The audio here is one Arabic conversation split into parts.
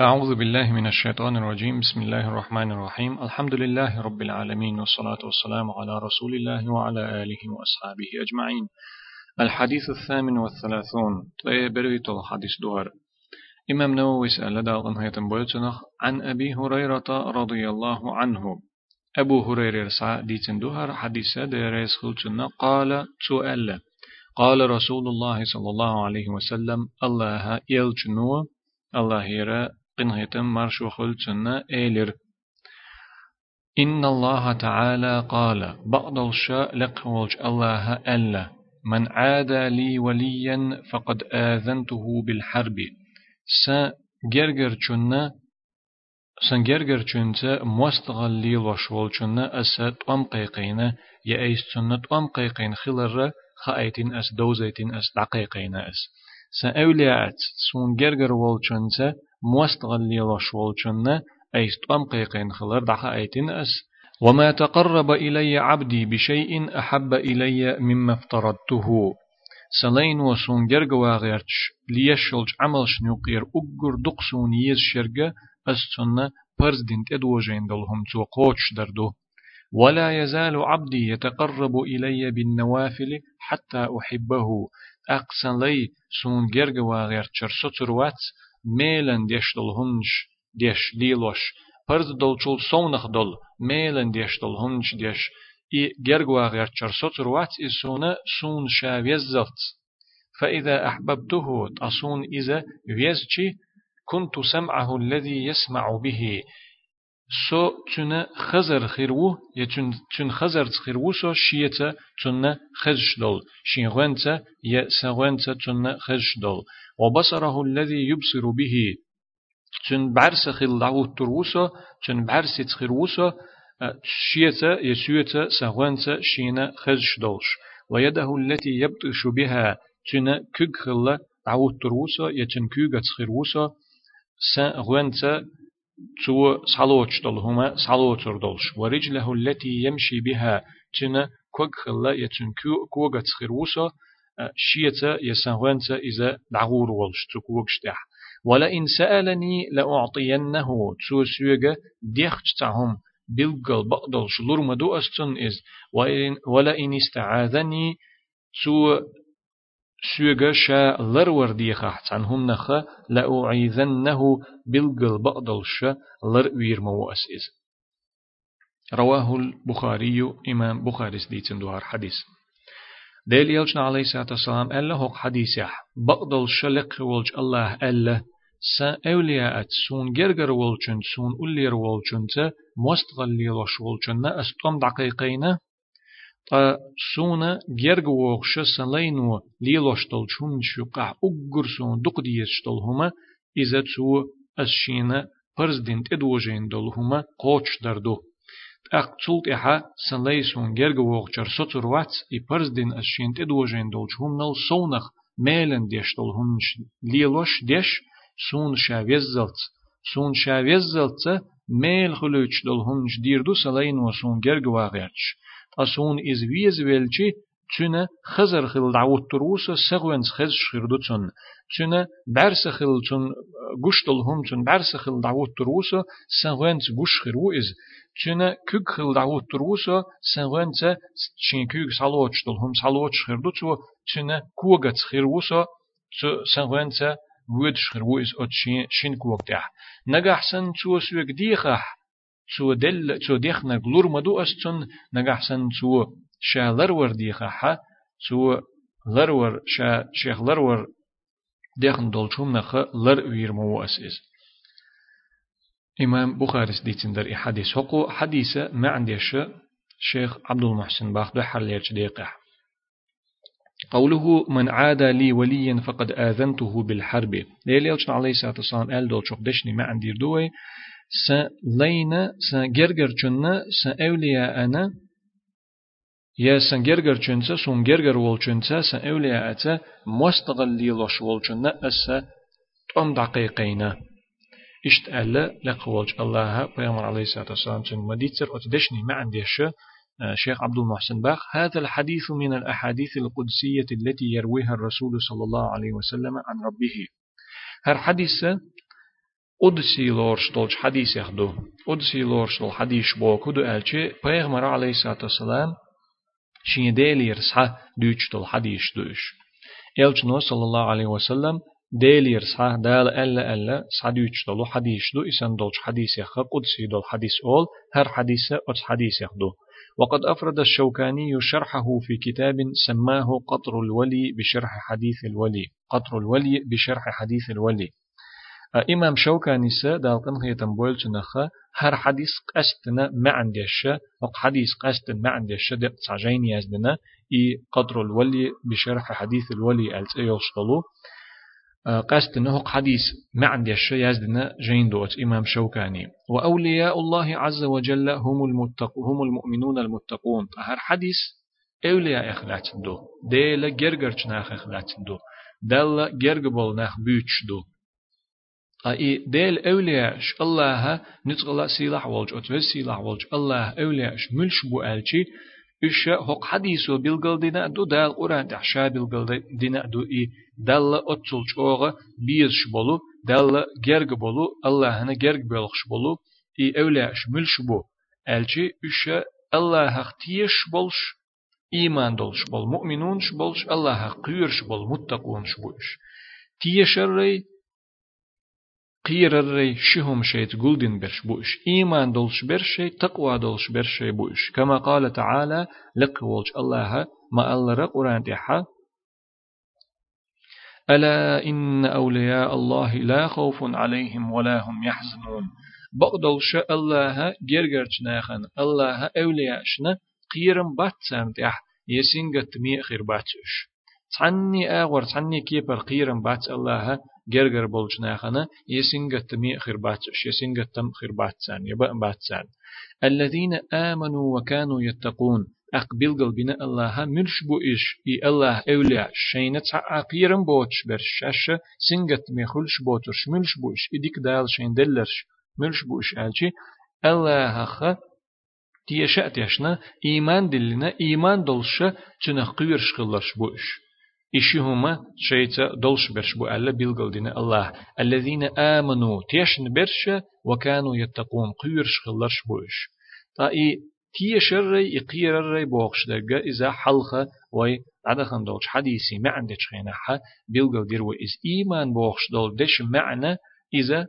أعوذ بالله من الشيطان الرجيم. بسم الله الرحمن الرحيم. الحمد لله رب العالمين والصلاة والسلام على رسول الله وعلى آله وأصحابه أجمعين. الحديث الثامن والثلاثون. بريت الحديث دوار إمام نووي سأل بويتنخ عن أبي هريرة رضي الله عنه أبو هريرة سعى ديتن دوهر حديثة ديريس خلتنا قال سؤال قال رسول الله صلى الله عليه وسلم الله يلجنو الله يرى قنهتم مرش وخلتنا إيلر إن الله تعالى قال بعض الشاء لقولج الله ألا من عادى لي وليا فقد آذنته بالحرب. س جرجر چنا سن جرجر مستغل لي وشول چنا أس توم قيقين يا أيس چنا توم قيقين خلر خايتين أس دوزيتين أس دقيقين أس. سن أوليات سون جرجر وول چنتا موستغل وشولشن أيستقام قيقين خلر دعها أيتين أس. وما تقرب إلي عبدي بشيء أحب إلي مما افترضته. سلين وسون جرجوا غيرتش ليشلج عمل شنوقير أجر دقسون يز شرجة أستن برزدين تدوجين دلهم تو قوتش دردو. ولا يزال عبدي يتقرب إلي بالنوافل حتى أحبه. أقسن لي سون جرجوا غيرتش ستروات ميلن ديش دل هنش ديش ليلوش پرد دل چول سونخ دل ميلن ديش دل هنش ديش إي جرغوا غير چرسوت روات إسونا سون شاويزت فإذا أحببته تصون إذا ويزجي كنت سمعه الذي يسمع به سو تنا خزر خيرو يتن تن خزر خيرو سو شيتا تنا خزش دول. شين غنتا يا سغنتا تنا خزش دول. وبصره الذي يبصر به. تن بعرس خل دعوت تروسا تن بعرس تخروسا شيتا يسويتا سغنتا شينا خزش دولش ويده التي يبطش بها. تن كج خلا دعوت تروسا يتن كوغا تخروسا سغنتا تو صلوش دول هما صلوتر دولش ورجله التي يمشي بها تن كوغ خلا يتن كوغا تخروسا شيتا يسنغنتا إذا دعور والش تكوكشتح ولئن سألني لأعطينه تو سيوغا ديختهم بلغل بقدل شلور مدو أستن إز ولئن استعاذني تو سيوغا شا لرور ديخحت عنهم نخ لأعيذنه بلغل بقدل شا لر وير مو إز رواه البخاري إمام بخاري سديتن دوار حديث ديل يلجنا عليه الصلاة والسلام ألا هو حديث يح بقدل شلق ولج الله ألا سا أولياء سون جرجر ولجن سون أولير ولجن تا مستغلي لش ولجن أستم دقيقين تا سونا جرج وغش سلينو ليلوشتل شون شقع أجر سون دق ديشتل هما إذا تو أشينا برزدين تدوجين دل هما قوش دردو أقتلت إحا سنليسون جرگ وغجر سطر وات إي برزدين أشين تدوجين دولج هم نل سونخ ميلن ديش دول هم ليلوش ديش سون شاويزلت سون شاويزلت ميل خلوش دول هم ديردو سلين وسون جرگ واغيرش أسون إز ويز ويلچي تشنا خزر خل دعوت تروسا سغوينس خز شخردو تون تشنا برس خل تون گوشتل هم تون برس خل دعوت تروسا سغوينس گوش خرو إز چنا كوك خل دعوت تروسا سنغنت چين كوك سالوچ دل هم سالوچ خردو تو چنا كوغت خروسا سنغنت ود خرو اس ات شين شين كوك تاع نجحسن تو سوك تو دل تو ديخنا غلور مدو استن نجحسن تو شالر ور ديخه ح تو لرور شا شيخ لرور ديخن دولچوم نخ لر وير مو اس اس إمام بخاري ديتين در حديث حقو حديثة ما عنديش شيخ عبد المحسن باخ دو حرليرش ديقه قوله من عاد لي وليا فقد آذنته بالحرب. ليلي يلشن عليه الصلاة والسلام قال دول شوق دشني ما عندي دوي س لينا س جرجر جنة س أولياء أنا يا سن جرجر جنة سون جرجر وول جنة س أولياء أتا مستغل لي لوش وول جنة أس تم دقيقين إشت ألا لقولج الله بيامر عليه الصلاة والسلام تن مديتر أتدشني ما عنديش شيخ عبد المحسن باخ هذا الحديث من الأحاديث القدسية التي يرويها الرسول صلى الله عليه وسلم عن ربه هر حديث أدسي لورش دولش حديث يخدو أدسي لورش دول حديث بو كدو ألچي پیغمبر عليه الصلاة والسلام شين ديلير صح دوش دول حديث دوش إلچنو صلى الله عليه وسلم ديلير صح دال ألا ألا صح دوش دولو حديث دو إسان دولش حديث يخ قدسي دول حديث أول هر حديث أتس حديث يخدو وقد أفرد الشوكاني شرحه في كتاب سماه قطر الولي بشرح حديث الولي قطر الولي بشرح حديث الولي إمام شوكاني سا دال قنخي تنبول نخا هر حديث قستنا ما عندش وق حديث قست ما عندش دق تعجين يزدنا إي قطر الولي بشرح حديث الولي ألت يوصلوا قست نهق حديث ما عندي الشيء يزدنا جين دوت إمام شوكاني وأولياء الله عز وجل هم المتق هم المؤمنون المتقون. هر حديث أولياء إخلات دو. ديلا جرجر ناخ إخلات دو. دل جرجبول ناخ بيتش دو. أي ديل أولياء الله نتغلا سلاح والج أتوز سلاح والج. الله أولياء ملش بو ألشي. إيش هق حديثو بيلقل دينا دو دال قرآن تحشا بيلقل دينا دو إي. دال أتصل شوغة بيزش بولو دال جرق بولو الله هنا جرق بيلخش بولو. إي أولاش ملش بو ألجي إيش الله اختيش بولش إيمان دولش بول مؤمنونش بولش الله قيرش بول متقونش بولش تيشري قيرري شهم شيت قلدن برش بوش إيمان دولش برشي تقوى دولش برشي بوش كما قال تعالى لق ولش الله ما الله قرآن تحا ألا إن أولياء الله لا خوف عليهم ولا هم يحزنون بقدلش الله جرجرشناخن الله أولياءشنا قيرم باتسام تح يسنجت مي خير باتش تعني أغور تعني كيبر قيرم بات الله جرجر بولشناخنا يسنجت مي خير باتش يسنجت تم خير باتسان يبقى باتسان الذين آمنوا وكانوا يتقون أقبل قلبنا الله ملش بو إش إي الله أولياء شينة عقيرم بوتش برشاش سنجت ميخلش بوتش ملش بو إش إديك دال شين دلرش ملش بو إش ألشي الله خا تيشأ تيشنا إيمان دلنا إيمان دلش تنخ قيرش خلرش بو إش إشي هما شيتا دلش برش بو ألا دينا الله. الذين آمنوا تيشن برش وكانوا يتقون قيرش خلرش بو إش تا إي تي شري يقير الري بوخش دقا إذا حلخة وي عدخن دولش حديثي ما عندك خينحة بيلقل دير إز إيمان بوخش دول دش معنى إذا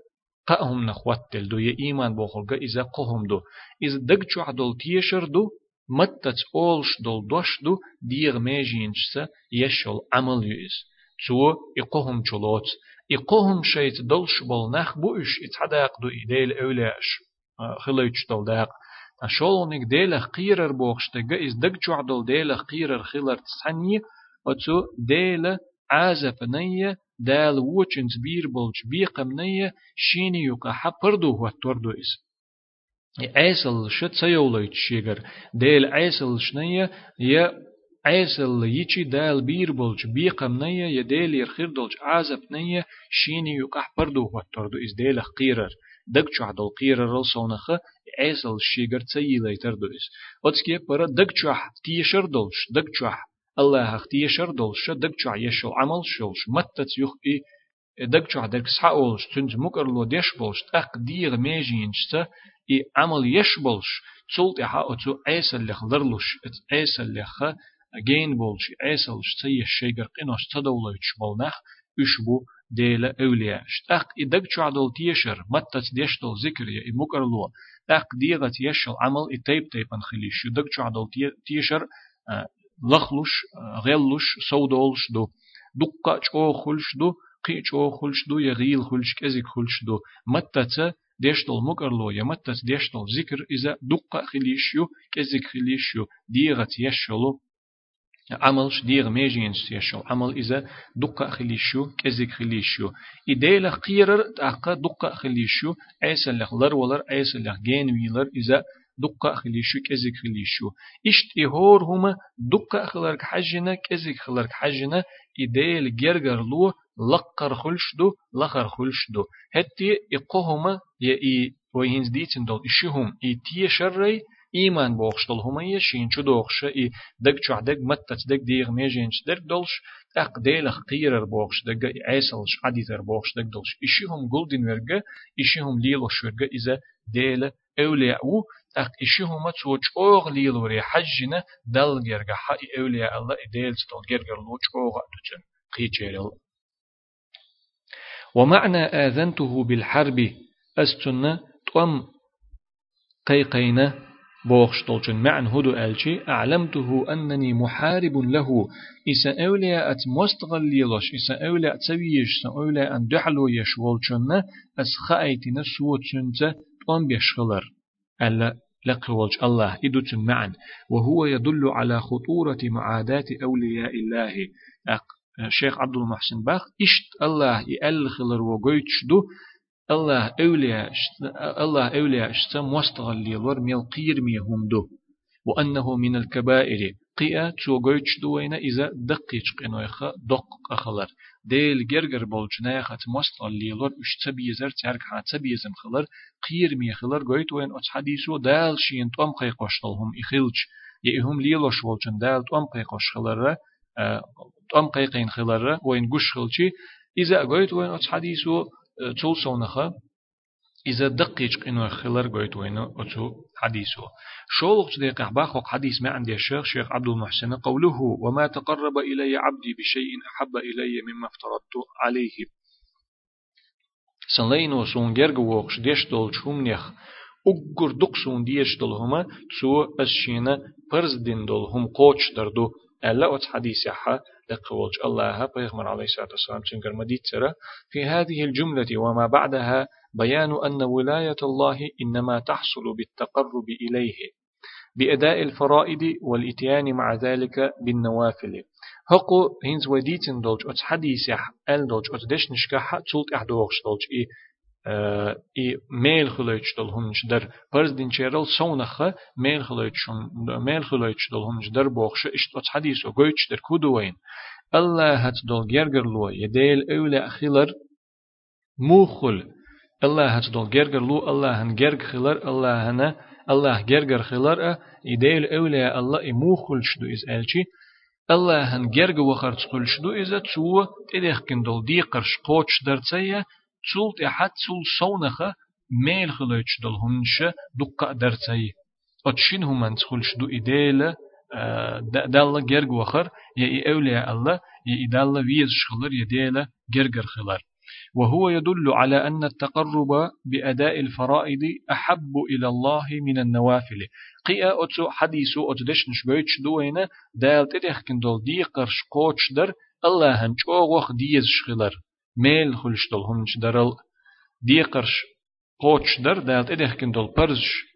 قهم نخوتل دو يا إيمان بوخلقا إذا قهم دو. إذا دقچو عدول تيشر دو متت أولش دول دوش دو ديغ ميجينشسا يشل عمل يؤس تو إقهم چلوت إقهم شيت دولش بول نخ بوش إتحداق دو إديل أولاش خليتش دول داق. أشولونك ديلا قيرر بوخشتغا إز دق جوعدل ديلا قيرر خيلر تسحني. أتو ديلا عازف نية. دال وچنز بير بولج بيقم نية. شيني يوكا حبردو هو توردو إز عيسل شت سيوليت شيغر ديل عيسل شنية يا عيسل يجي دال بير بولج بيقم نية يا ديل يرخير دولج عازف نية شيني يوكا حبردو هو توردو إز ديلا قيرر دق چوح قير رل صونخه عيسل شيغر تسيي ليتر دويس اوتسكي برا دق چوح تيشر دولش دق چوح الله تيشر دولش دق چوح يشل عمل شولش متت يخ اي دق چوح دق سحولش تنج مكر لو ديش بولش تق ديغ اي عمل يش بولش تسولت احا اوتو عيسل لخ لرلوش عيسل لخ جين بولش عيسل تسيي شيغر قينوش تدولوش بولنخ اشبو ديلا أولياء شتاق إدق شعدل تيشر متت ديشتل ذكر يا إمكرلو تاق ديغة يشل عمل إتيب تيبن خليش إدق شعدل تيشر لخلوش غلوش سودولش دو دقة چو خلش دو قي چو خلش دو يغيل خلش كزيك خلش دو متت ديشتل مكرلو يا متت ديشتل ذكر إذا دقة خليشيو كزيك خليشيو ديغة يشلو عمل ديغ ميجين يشو عمل إذا دقة خليشو كزيك خليشو إديلا قيرر تاقا دقة خليشو عيسى لخ لر ولر عيسى لخ جين ويلر إذا دقة خليشو كزيك خليشو إشت إهور هما دقة خلرك حجنا كزيك خلرك حجنا إديل جرجر لو لقر خلشدو لخر خلشدو. هتي إقوهما يا إي وينز ديتن دول إشيهم إي تي شري إيمان بوخشتل هما يشين شو دوخش إي دق شو دق متت دق ديغ ميجين دق دولش اق ديلخ قيرر بوخش دقا عيسلش عديثر بوخش دقدلش إشيهم قلدين ورقا إشيهم ليلوش ورقا إذا ديل أولياء و اق إشيهم تسوچ أوغ ليلوري حجنا دل جرقا حق أولياء الله ديل ستل جرقا لوچ أوغ أدوچن. قيچيرل ومعنى آذنته بالحرب أستن طم قيقينه بوخش طولشن معن هدو ألشي أعلمته أنني محارب له. إسا أولياء أت مستغليلوش إسا أولياء تسويش إسا أولياء أن دحلو يشولشن أس خأيتنا سوتشنت طن بيشغلر. ألا لقولش الله إدوتن معا وهو يدل على خطورة معاداة أولياء الله. الشيخ عبد المحسن باخ إشت الله يألخلر وقويتش دو الله أولياء الله أولياء اشتا مستغل يلور ميل قير ميهم دو وأنه من الكبائر قيا تشوغويتش دوينا إذا دقيتش قنويخا دق أخلر ديل جرجر بولجنايخة مستغل يلور اشتا بيزر تارك حاتا بيزم خلر قير مي خلر قويت وين أتس حديثو دال شين توم قيقوشتلهم إخيلش يهم ليلوش بولجن دال توم قيقوش خلر توم قيقين خلر وين قش خلشي إذا قويت وين أتس حديثو تول سونخه إذا دقيق إنه خلر قويت وينه أتو حديثه شولق دقيق باخوق حديث ما عندي الشيخ شيخ عبد المحسن قوله وما تقرب إلي عبدي بشيء أحب إلي مما افترضت عليه. سنلينو سون جرگ وقش ديش دول شوم نخ أجر دقسون ديش دول هما تسو أشينا دول هم قوش دردو ألا أت حديث حا لقولج الله بيغمر عليه الصلاة والسلام تنقر مديترة في هذه الجملة وما بعدها بيان أن ولاية الله إنما تحصل بالتقرب إليه بأداء الفرائض والإتيان مع ذلك بالنوافل. هقو هينز وديتن دولج أت حديث يح أل دولج أت دش نشكح تولت أحدوغش دولج إيه i mail geluidje dol hunch der pers din cheral sonache mail geluidje mail geluidje dol hunch der bochse ist wat hadis o goich der kudoin Allah hat dol gergerlo yedel eule achilar mukhul Allah hat dol gergerlo Allah han gerg khilar Allah hana Allah gerger khilar idel eule Allah i mukhul shdu is elchi Allah تسولت أحد تسول صونخة ميل خلوش دل هنش دقة درتي أتشين هم من تخلش دو إدالة دالله جرج وخر يا أولياء الله يا إدالة ويز شخلر يدالة جرجر خلر وهو يدل على أن التقرب بأداء الفرائض أحب إلى الله من النوافل. قيا أتسو حديثو أتدش نشبيتش دوينة دال تتخكن دول دي قرش قوتش در الله هنش أوغوخ ديز شخلر. ميل خلشتل هنش درل ديقرش قوتش در دالت إدهكن دول برزش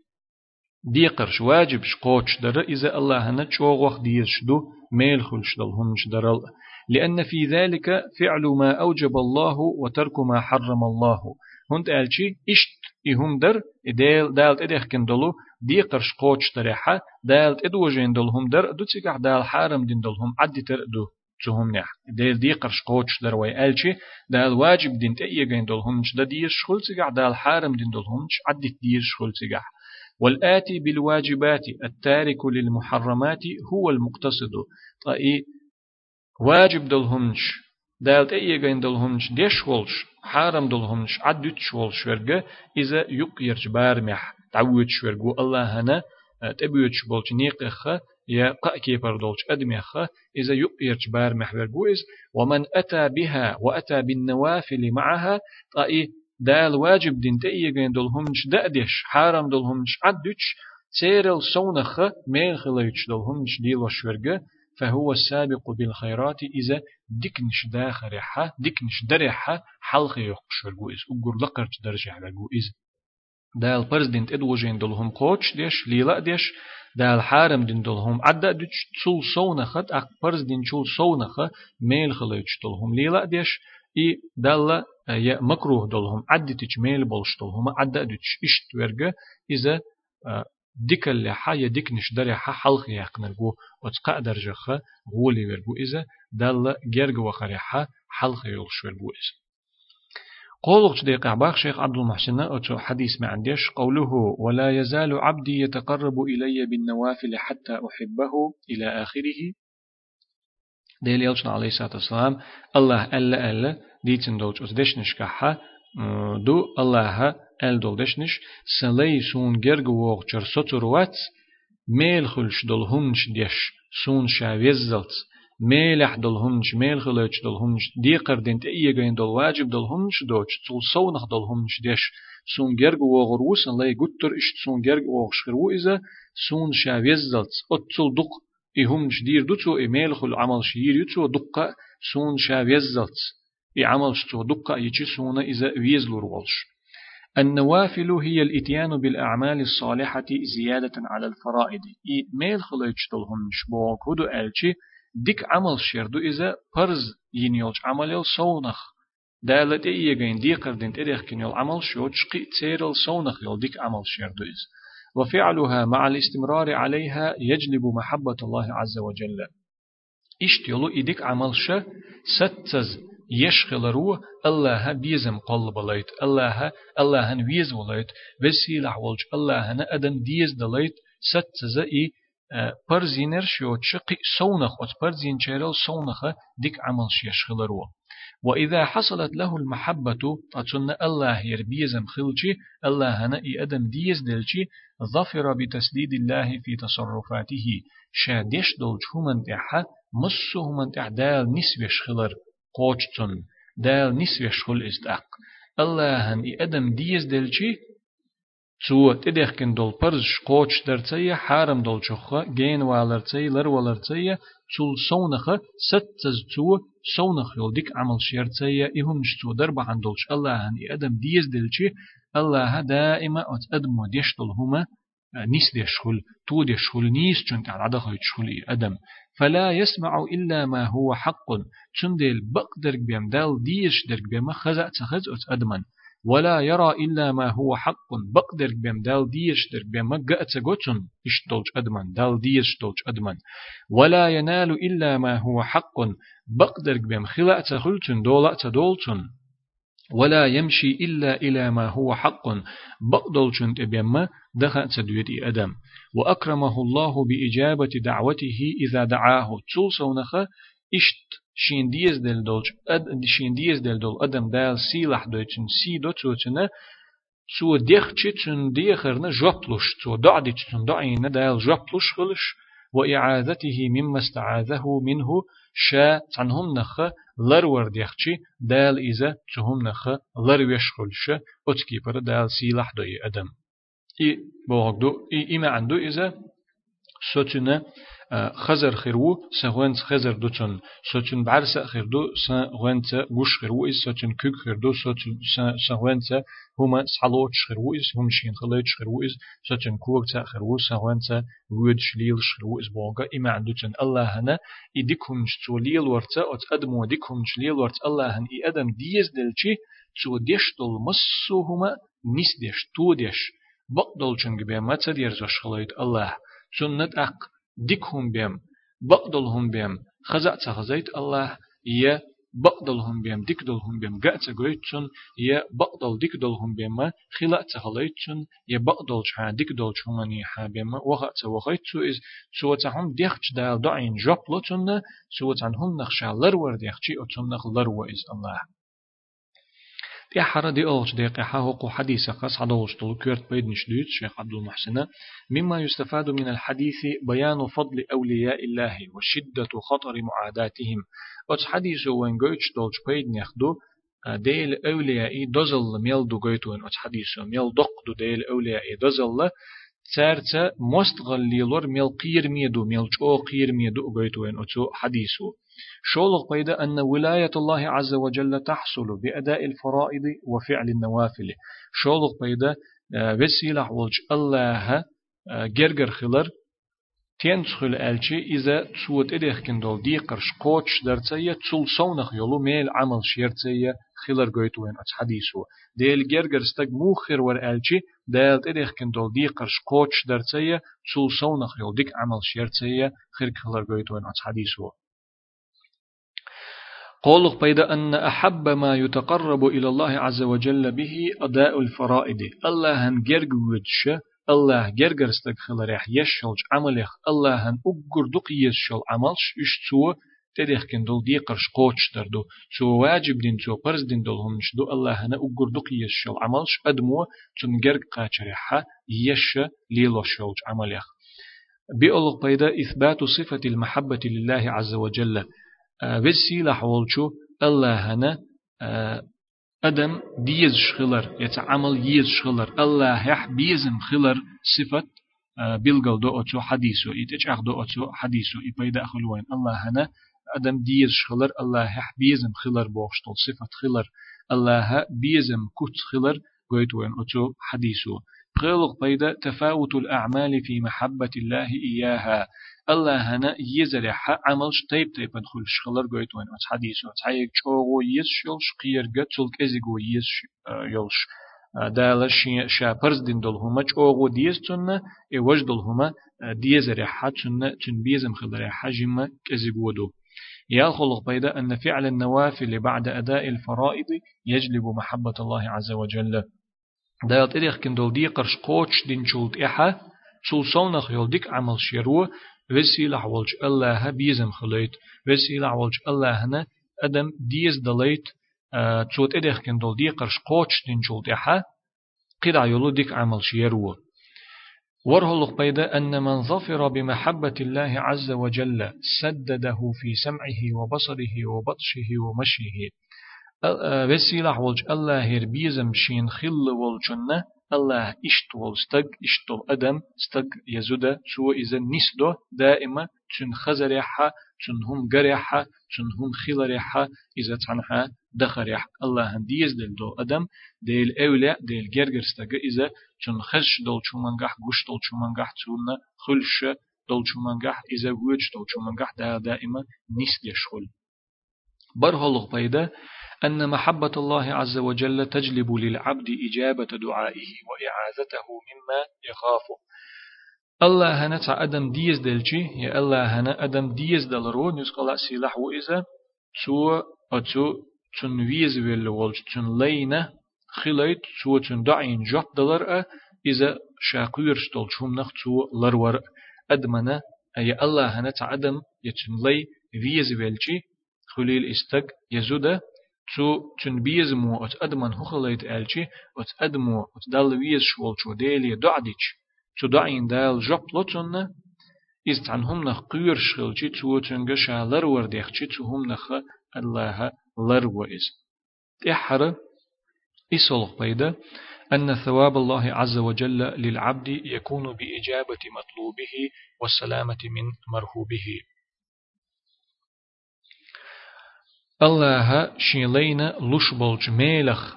ديقرش واجبش قوتش در إذا الله هنش وغوخ ديش دو ميل خلشتل هنش درل. لأن في ذلك فعل ما أوجب الله وترك ما حرم الله. هند ألشي إشت إهم در دال دالت إدهكن دولو ديقرش قوتش تريحة دالت إدوجين دولهم در دو تيقع دال حارم دين دولهم عدي تر دو. تهم نح ديل دي قرش قوتش دروي ألشي دال واجب دين تأيجين دول همش دا دير شخل تقع دال حارم دين دول همش عدت دير شخل تقع والآتي بالواجبات التارك للمحرمات هو المقتصد. طيب واجب دول همش دال تأيجين دول همش ديش ولش حارم دول همش عدت شولش ورقة إذا يقيرج بارمح تعود شورجو الله هنا تبيوتش بولش نيقخ يا قأكي بردولش أدميخ إذا يؤيرج بار محور بويز ومن أتى بها وأتى بالنوافل معها طائي دال واجب دين تأيجين دولهمش دأدش حارم دولهمش عدش تيرل سونخ ميل خليتش دولهمش ديل وشورجة فهو السابق بالخيرات إذا دكنش داخرحة دكنش درحة حلق يقشر جويز أقول لقرت درجة على جويز دال برزدنت ادوجين دولهم قوتش ديش ليلا ديش دال حارم دين دولهم عدا ديش تسول سونخت اق برز دين شول سونخ ميل خليتش دولهم ليلا ديش اي دال يا مكروه دولهم عدي تيش ميل بولش دولهم عدا ديش اشت ورقة إذا ديك حا يا ديك نش دري حا حلق يقنرجو وتقا درجخ غولي ورجو إذا دال جرج وخريحة حلق يلش ورجو إذا قولك دقيقة باخ شيخ عبد المحسن أتو حديث ما عنديش. قوله ولا يزال عبدي يتقرب إلي بالنوافل حتى أحبه إلى آخره. ديل يلشنا عليه الصلاة والسلام الله ألا ألا ديتن دوج أس دشنش كحا دو الله أل دول دشنش سلي سون جرگ ووغ چر سطر وات ميل خلش دول هنش ديش سون شاويزلت ميلح دول هنش ميل خلش دول هنش دي قردين تأيي دول واجب دول هنش دوج تول دول هنش ديش سون جرگ ووغ روسن لي گوتر إشت سون جرگ ووغ شخرو إذا سون شاويزلت أتل دق إهم شدير دوتو إيميل خل عمل شير يتو دقة سون شاويزلت إي عمل شتو دقة يجي سون إذا ويزلور والش. النوافل هي الإتيان بالأعمال الصالحة زيادة على الفرائض إي ميل خليتشتلهم شبوك هدو ألشي ديك عمل شيردو إذا فرز ينيولش عمل سونخ دالت إيجين دي قردين تريخ كن يول عمل شو تشقي تيرل سونخ يول ديك عمل شيردو إذا وفعلها مع الاستمرار عليها يجلب محبة الله عز وجل اشتيلو إديك عمل ش ستز يشغل رو الله بيزم قلب ليت الله الله ويز وليت وسيلة ولج الله أدم ديز دليت ستز إي برزينر شو تشقي سونخ وت برزين شيرل سونخ ديك عمل شيشغل رو وإذا حصلت له المحبة أتن الله يربيزم خلشي الله هنا أدم ديز دلشي ظفر بتسديد الله في تصرفاته. شادش دلش همن تحا مسو همن تح دال نسوش خلر قوچتن دال نسوش خل استاق الله هن أدم ديز دلشي تو تدخكن دول برز قوچ درتي حارم دول شخه جين والرتي لر والرتي تول سونخه ستز تو سونخ ديك عمل شيرتي إهم شتو درب عن دولش الله هن أدم ديز دلشي الله دائما أت أدم وديشتل هما نيس ديشخل تو ديشخل نيس چون تعالى دخل يشخل أدم فلا يسمع إلا ما هو حق چون ديل بقدر بيم دال ديش درك بيم خزع تخز أت أدمن ولا يرى إلا ما هو حق. بقدر بهم دال ديش در بهم قأت قوتن اشتولج أدمن دال ديش تولج أدمن ولا ينال إلا ما هو حق. بقدر بهم خلأت خلتن دولأت دولتن ولا يمشي إلا إلى ما هو حق. بقدل بهم دخلت دويتي أدم. وأكرمه الله بإجابة دعوته إذا دعاه. تولسونخ إشت شين ديز دل دولج أد شين ديز دل دول أدم دال سيلح دوتشن سي دوتشن سو ديخ تشن ديخرنا جوبلوش سو دعدي تشن دعينا دال جوبلوش خلش وإعاذته مما استعاذه منه شا تنهم نخ لرور ديخشي دال إذا تهم نخ لر ويشخلش أتكي بر دال سيلح دوي أدم إي بوغدو إي إما عنده إذا سوتنا خزر خيرو سغوانت خزر دوتون سوتون بعرس خيردو سغوانت غوش خيرو إز سوتون كوك خيردو سوتون سغوانت هما سحلوت خيرو إز هم شين خليت خيرو إز سوتون كوك تا خيرو سغوانت وود شليل خيرو إز بوغا. إما عندوتون الله هنا إديكم شتوليل ورتا أت أدمو ديكم شليل ورت الله هن إي أدم ديز دلشي شو ديش دول مسو هما نيس ديش تو ديش. بقدل چنگ بيما تدير زوش خليت الله. سنة أق ديكهم بهم بقدلهم بهم. خزع تخزيت الله يا بقدلهم بهم ديكدلهم بهم. قاعت قويتشن يا بقدل ديكدلهم بهم. خلاء تخليتشن يا بقدل شها ديكدل شماني حا بهم. وقت وقيتشو إز سوى تهم ديخش دال دعين جبلتن سوى تنهم نخشى لرور ديخشي أتنخ لرور إز الله. حرا دي أولش دي قحا هو حديث قص عدوش طلو كيرت بيد نشدوت شيخ عبد المحسن مما يستفاد من الحديث بيان فضل أولياء الله وشدة خطر معاداتهم أتس حديث وين قوتش دولش بيد نخدو ديل أولياء دزل ميل دو قوتوين أتس حديث ميل دق دو ديل أولياء دزل تارتا مستغليلور ميل قير ميدو ميل جو قير ميدو قوتوين أتسو حديثو شولغ بيدا أن ولاية الله عز وجل تحصل بأداء الفرائض وفعل النوافل. شولغ بيدا آه، وسيلة ولج الله جرجر آه، خلر. تينشخل ألشي إذا تسود إدخ كندول دي قرش قوتش درتية تسول سونخ يولو ميل عمل شيرتية خلر قويتوين أتس حديثو ديل جرجر استق موخر ور ألشي ديل إدخ كندول دي قرش قوتش درتية تسول سونخ يول ديك عمل شيرتية خير خلر قويتوين أتس حديثو قولق بيدا أن أحب ما يتقرب إلى الله عز وجل به أداء الفرائض الله هن جرجوتش الله جرجر استغفر ريح يشلج عملخ الله هن أجر دق يشل عملش إشتو تدخ كن دول دي قرش قوتش دردو سو واجب دين سو قرز دين دول هم دو الله هنا أقر دق يشل عملش أدمو تنجرق قاچريحة يش ليلو شولج عمليخ. بيقول بيدا إثبات صفة المحبة لله عز وجل. وسيلة حولشو الله هنا أدم ديز شخلر يتعمل يز شخلر الله يح بيزم خلر صفة بيلغل دو أتو حديثو إتجاخ دو أتو حديثو إبايدا أخلوين الله هنا أدم ديز شخلر الله يح بيزم خلر بوشتل صفة خلر الله بيزم كت خلر قويتوين أتو حديثو قيلق بيدا تفاوت الأعمال في محبة الله إياها. الله هنا يزرح عمل طيب طيب ندخل شخلر قويت وين. أت حديث. أت حيك شوغو يس يلش قير قتل كزيغو يس يلش دالا شا برز دين دول هما شوغو ديس تنا إوج دول هما ديز ريحة تنا تن بيزم خل ريحة جمع كزيغو دو. يالخلق بيدا أن فعل النوافل بعد أداء الفرائض يجلب محبة الله عز وجل. دا يطريق كن دول دي قرش قوش دين شولت إحا شول صونخ يول ديك عمل شيرو وسيلة عولج الله بيزم خليت وسيلة عولج الله هنا أدم ديز دليت تشوت إدخ كن دول دي قرش قوش دين شولت إحا يولو ديك عمل شيرو. ورهلق بيدا أن من ظفر بمحبة الله عز وجل سدده في سمعه وبصره وبطشه ومشيه. وسيلة ولج الله هير بيزم شين خل ولجنة الله إشت ولستق إشت أدم استق يزودا سو إذا نسدو دائما تن خزريحة تن هم قريحة تن هم خلريحة إذا تنها دخريح الله ديز دل دو أدم ديل أولى ديل جرجر استق إذا تن خش دول شو منجح قش دول شو منجح تسونا خلش دول شو منجح إذا وجد دول شو منجح دا دائما نسد يشغل برهلغ بيدا أن محبة الله عز وجل تجلب للعبد إجابة دعائه وإعاذته مما يخافه. الله هنا تا أدم ديز دلجي يا الله هنا أدم ديز دلرو نسقل سلاح وإذا تو أتو تن ويز ويل والج تن لينة خليت تو تن دعين جاب دلر إذا شاقير شتول نخ تو لرور أدمنا أي الله هنا تا أدم يتن لي ويز ويلجي خليل استق يزوده تو تن بيزمو ات ادمن هخليت الچي ات ادمو ات دال ويز شول شو ديلي دعديچ تو دعين دال لوتن از تن هم نخ قير شخلچي تو تنگ شالر ورديخچي تو هم نخ الله لر وإز إحر إسولق بيدا أن ثواب الله عز وجل للعبد يكون بإجابة مطلوبه والسلامة من مرهوبه الله شيلينا لش بولج ميلخ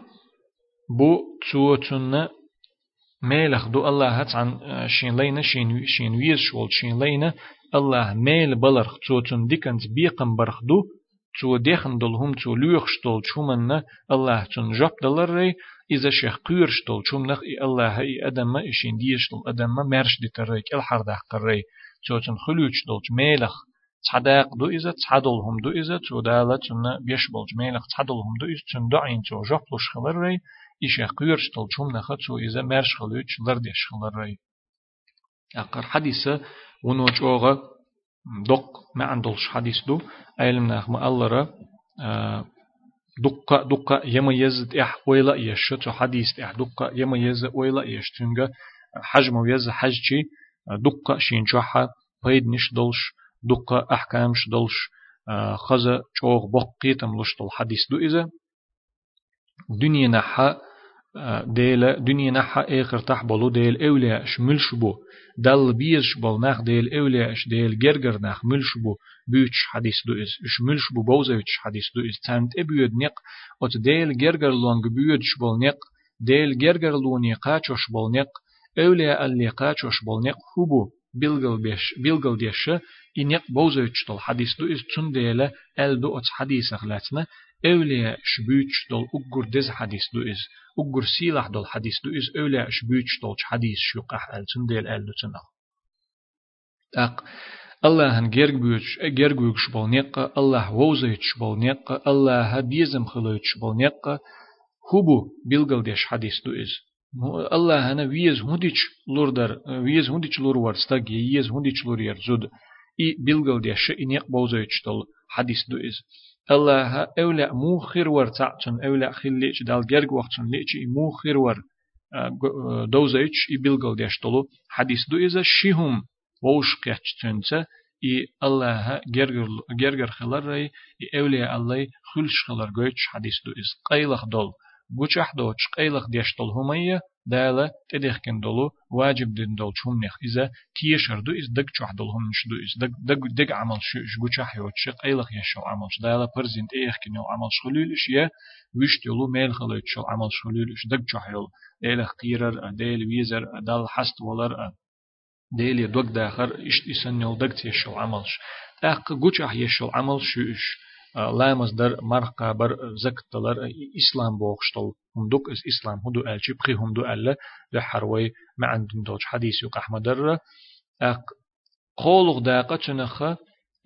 بو تسوتنا ميلخ دو الله عن شيلينا شين شين ويز شول شيلينا الله ميل بلرخ تسوتن ديكنت بيقم برخ دو تو ديخن دلهم تو لوخ شتول چومن الله تن جاب دلري إذا شيخ قير شتول چومنخ الله إي أدم إشين ديشتل أدم مرش دي تريك الحردح قري تسوتن خلوش دولج ميلخ تصدق دو إذا تصدلهم دو إذا تودالة تنا بيش بالجميلة تصدلهم دو إذا تن دعين تو جفلوش خلر ري إيش قيرش تلجم نخد تو إذا مرش خلوش لردش خلر ري. أقر حديثة ونوج أوغا دق ما عندلش حديث دو أيلم نخم الله دقة دقة يميز إح ويلا يش تو حديث إح دقة يميز ويلا يش تنجا حجم ويز حجتي دقة شين جوحة بيد نش دلش دقة أحكام شدلش خزا چوغ بقيتم لشتل حديث دو إذا. دنيا نحا ديل دنيا نحا آخر تح بلو ديل أولياء شملش بو. دل بيش بل نخ ديل أولياء ديل جرجر نخ ملش بو. بيوتش حديث دو إز شملش بو بوزويتش حديث دو إز تانت إبيود نق أت ديل جرجر لونج بيودش بل نق ديل جرجر لوني قاچوش بل نق أولياء اللي قاچوش بل نق هبو بيلغل بيش بيلغل ديش إنيق بوزوش دول حديث دو إز تون ديلا أل دو أتس حديث أغلاتنا أولياء شبوش دول أقر دز حديث دو إز أقر سيلح دول حديث دو إز أولياء شبوش دول حديث شوقح أل تون ديل أل دو تنغ أق الله هن جرگ بيوش الله هنا ويز هنديش لور در ويز هنديش لور ور ستاج يز هنديش لور ير زود إي بيلغل دي شيء إن يقبوز يشتل حديث دو إز الله أولا موخر ور تعتن أولا خل ليش دال جرق وقتن ليش موخر ور دوزيش إي بيلغل دي شتلو حديث دو إز شيهم ووش قيتشتنسه إي الله جرجر جرجر خلر ري إي أولياء الله خلش خلر جويتش حديث دو إز قيلخ دول بوچح دوتش قيلخ ديشتل همية دالا تدخكن دولو واجب دين دول شمنخ إذا تيشر دو إز دق چح دول هم دو إز دق دق دق عمل شو بوچح يوتش قيلخ يشو عمل دالا برزنت إيخكن يو عمل شغلولش يا ويشت يلو ميل خلوت شو عمل شغلولش دق چح يل إيلخ قيرر ديل ويزر دال حست ولر ديلي دوك داخر إشت إسن يل دق تيشو عملش تاق قوچح يشو عمل شو إش لامز در مرقا بر زكتلر إسلام بوخشتل هم دوك إس إسلام هدو ألشي بخي هم دو ألا لحروي ما عندن دوش حديث يوق أحمد در قولغ داقة تنخ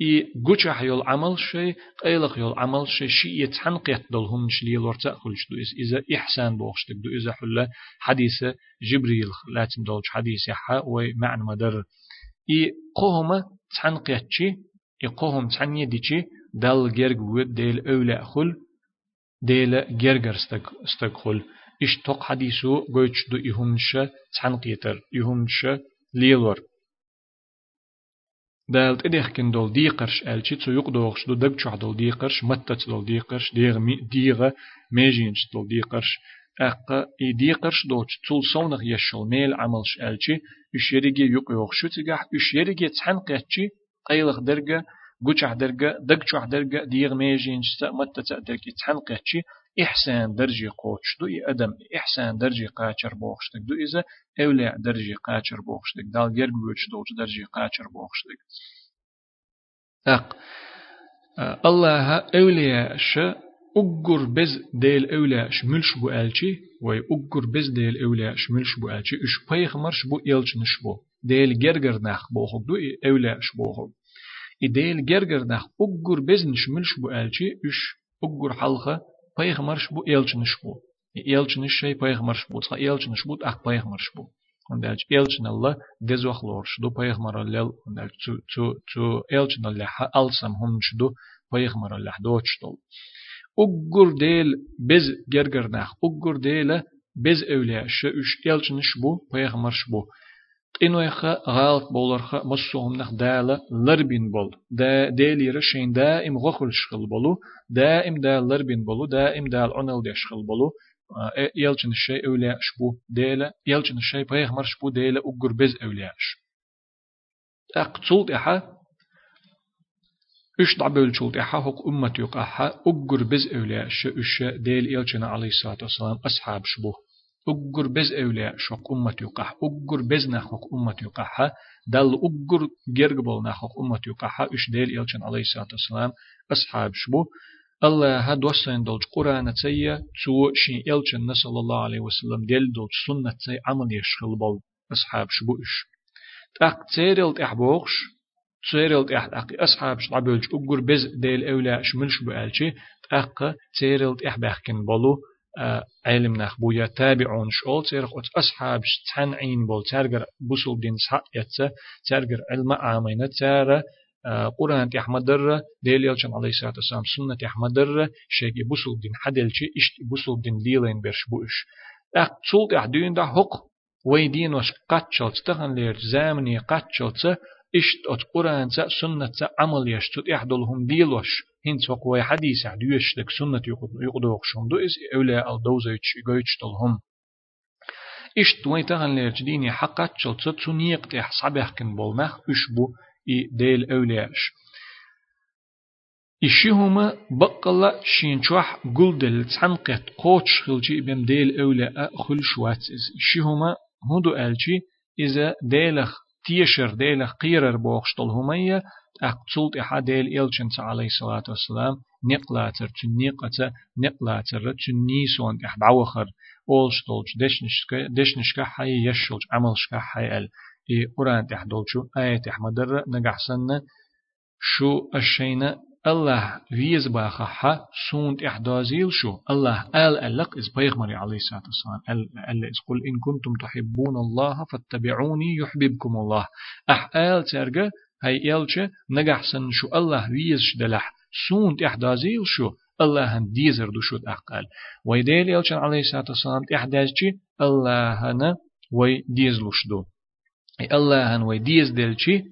إي جوشح يول عمل شيء قيلق يول عمل شيء شيء يتحنقيت دلهم نشلي لورتا خلش دو إز إذا إحسان بوخشتك دو إذا حلا حديث جبريل لاتن دولش حديث يحا ومعنى مدر إي قوهم تحنقيتشي إي قوهم تحنيديشي دل جرج ود ديل أولى خل ديل جرجر استق استق خل. إش توق حديثو قويتش دو إهمش تحنقيتر إهمش ليلور دالت إديخ كن دول ديقرش ألشي تو يقدوغش دو دقشح دول ديقرش متت دول ديقرش ديغ مي ديغ ميجينش دول ديقرش أقا إي ديقرش دوش تول صونغ يشل ميل عملش ألشي إش يريجي يقيوغ شو تيجح إش يريجي تحنقيتشي قيلغ درجة قوشح درجة دقشح درجة ديغ ميجينش متت درجة تحنقيتشي إحسان درجة قوتش دو أدم إحسان درجة قاچر بوخشتك دو إذا أولع درجة قاچر بوخشتك دال جرگ بوش دوش درجة قاچر بوخشتك أق الله أولياء ش أجر بز ديل أولياء شملش بو ألشي وي أجر بز ديل أولياء شملش بو ألشي إش بيخ مرش بو إلش نشبو ديل جرجر نخ بوخك دو أولياء شبوخك إديل جرجر نخ أجر بز نشملش بو ألشي إش أجر حلقة پیغمبرش بو elçiniş bu. Elçiniş şey پیغمبرش bu. Sa elçiniş bu ak پیغمبرش bu. Ondaj elçin Allah dezvaxlorş du پیغمبر Allah ondaj tu tu tu elçin Allah alsam hunç du پیغمبر Allah doçtol. Uggur del biz gergernach uggur dele biz evliya şu üç elçiniş bu پیغمبرش bu. قينويخا غالط بولرخا مصوهم نخ دالا لربين بول دا ديليرا شين دائم غخل شخل بولو دائم دا لربين بولو دائم دا العنل دي شخل بولو يلچن الشيء أولياء شبو ديلا يلچن الشيء بيغمر شبو ديلا أقر بز أولياءش أقتصول إحا إش دعبل شولت إحا حق أمة يقاحا أقر بز أولياءش إش ديل يلچن عليه الصلاة والسلام أصحاب شبو أجر بز أولياء شوق أمة يقح أجر بز نخوق أمة يقح دل أجر جرجبل نخوق أمة يقح إش ديل إلشن عليه الصلاة والسلام أصحاب شبو الله هاد وصين دولج قرآن تسيا تو شين إلشن صلى الله عليه وسلم ديل دولج سنة تسي عمل يشغل بول أصحاب شبو إش تاق تيرلت إحبوغش تيرلت إح أقي أصحاب شعبولج أجر بز ديل أولياء شملش بألشي تاق تيرلت إحباخكن بولو علم نخ بويا تابعون شول تيرخ أت أصحاب تنعين بول ترجر بوسل دين صح يتسا ترجر علم آمينة تارا قرآن أحمد در ديل يلشن عليه الصلاة والسلام سنة أحمد در شيء بوسل دين حدلشي إشت بوسل دين ليلين برش بوش. أق تسولت أحدين ده حق ويدين وش قاتشل تتخن لير زامني قاتشل إشت أت قرآن سنة عمل يشتت إحدلهم ديلوش هنس وقوي حديث عدوش لك سنة يقدوك شون دو إس أولا الدوزيتش يقويتش تلهم إشت وين تغن ليرج ديني حقات شل تسونيق تيح صبح كن بولمخ إشبو إي ديل أولاش إشيهما بقلا شينشوح قلدل تعنقت قوتش خلجي بم ديل أولا إشيهما هدو ألجي إذا ديلخ تيشر ديلخ قيرر بوخشتل همية أقتلت إحديل إلشن عليه الصلاة والسلام نقلاتر تنيقة نقلاتر تنيسون إحدعوخر أولشتولج دشنشكا دشنشكا حي يشلج عملشكا حي ال. إي قرآن تحدولشو آية تحمدر نجحسن شو الشينا الله ويز باخا سونت إحدازيل شو. الله قال ألق إز بيغمري عليه الصلاة والسلام. قال إز قل إن كنتم تحبون الله فاتبعوني يحببكم الله. أح آل ترجع هاي إلشة نجحسن شو. الله ويز دلح سون تحدازيل شو. الله هن ديزر دو شود أقل ويديل يلشن عليه الصلاة والسلام؟ تحدازجي الله هن وي ديزلوش دو الله هن وي ديز دلشي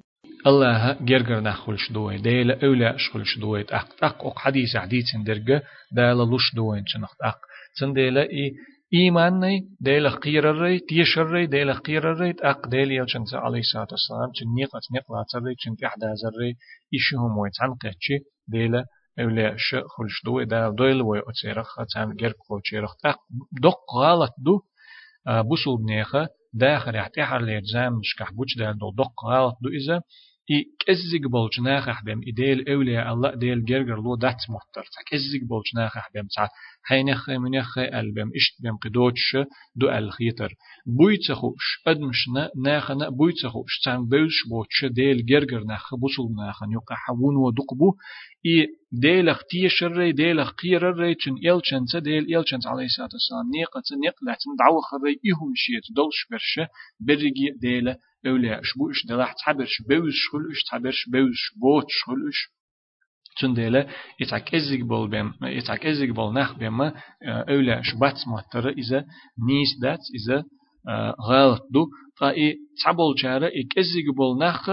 الله جرجر نخلش دوين ديلا أولى شخلش دوين أق أق أق حديث حديث درجة ديلا لوش دوين شنخت أق تن ديلا إي إيماني ديلا قيرري تيشري ديلا قيرري أق ديلا يلشن عليه الصلاة والسلام تن نيقة نيقة تري تن إحدى زري إيشهم ويتعنقتشي ديلا أولى ش خلش دوي دا دويل وي أتسيرخ تام جرك خوشيرخ أق دق غلط دو بوسو بنيخة داخل يحتحر ليرزام مشكح بوش دا دو دق غلط دو إذا إي كزيك بولش ناخح بهم إديل أولياء الله ديل جرجر لو دات محتر كزيك بولش ناخح بهم ساعة. حينخ منخ ألبم إشت بهم قدوتش دو الخيتر بويتخوش أدمشنا ناخنا بويتخوش تام بولش بوتش ديل جرجر ناخ بوصل ناخن يقع حون ودقبو إي ديل أختي شري ديل خير الري تن إلشنس ديل إلشنس عليه الصلاة والسلام. نيقة نيق تن دعوة خري إهم شيت دولش برشة برجي ديل أولياء شبوش دلح تعبرش بوز شخلوش تعبرش بوز بوت شخلوش تندلا يتعك ازيك بول بهم يتعك ازيك بول نخ بهم أولياء شبات مهتر إذا نيس دات إذا غلط دو فإي تعبول شارع إك ازيك بول نخ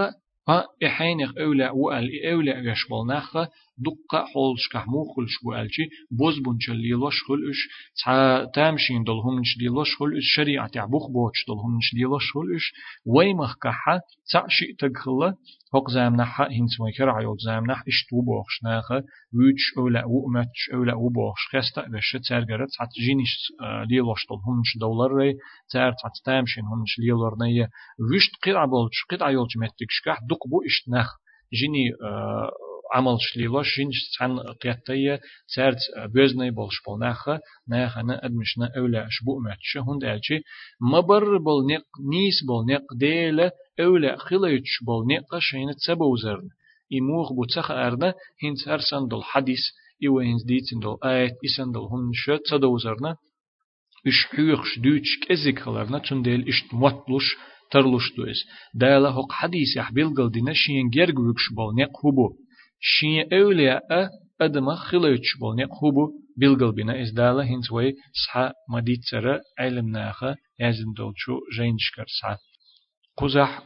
ها إحينخ أولى وقال أولى غش بول نخ دقة حولش كحمو خلش بوالشي بوز بونش ليلوش خلش تا تامشين دل همش ليلوش خلش شريعة تعبوخ بوش دل همش ليلوش خلش ويمخ كحا تعشي تدخل هوق زامنح هنس ويكر عيول زامنح اشتو بوخش ناخا ويتش أولا ومتش أولا وبوخش خستا بش تسرقرت حت جينيش ليلوش دل همش دولار ري تار حت تامشين همش ليلور نية ويشت قطع بولش قطع يولش متكش كح دق بو اشتنخ جيني عمل شليلوش جينش عن قيادتية سارت بوزني بولش بولناخا ناخا نا أدمشنا أولا شبوء ماتش هند ألشي مبر بول نق نيس بول نق ديلا أولا خليتش بول نق شين تسبوزرن إموخ بوتسخ أرنا هنس هرسن دول حديث إيوه هنس ديتن دول آيات إسن دول هن شو تسدوزرنا إش حيوخش دوتش كزيك خلرنا تنديل إش موتلوش ترلوش دوز دالا هق حديث يحبيل قلدنا شين جرگوكش بول نق هبو شين أولياء أدم خلوش بولني خوبو بيلغل بنا إزدالة هنس وي سحا مديد سرا علم ناخا يزن دولشو جينشكر سحا قزح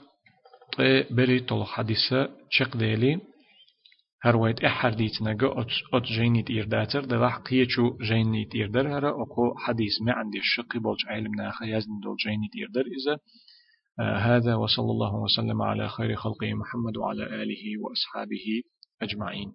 بري طول حديثة شق ديلي هر ويت احر ديت نجا ات جينيت إيرداتر دلح قيچو جينيت إيردر هرا أكو حديث ما عندي الشق بولج علم ناخا يزن دول جينيت إيردر إذا آه هذا وصلى الله وسلم على خير خلقه محمد وعلى آله وأصحابه أجمعين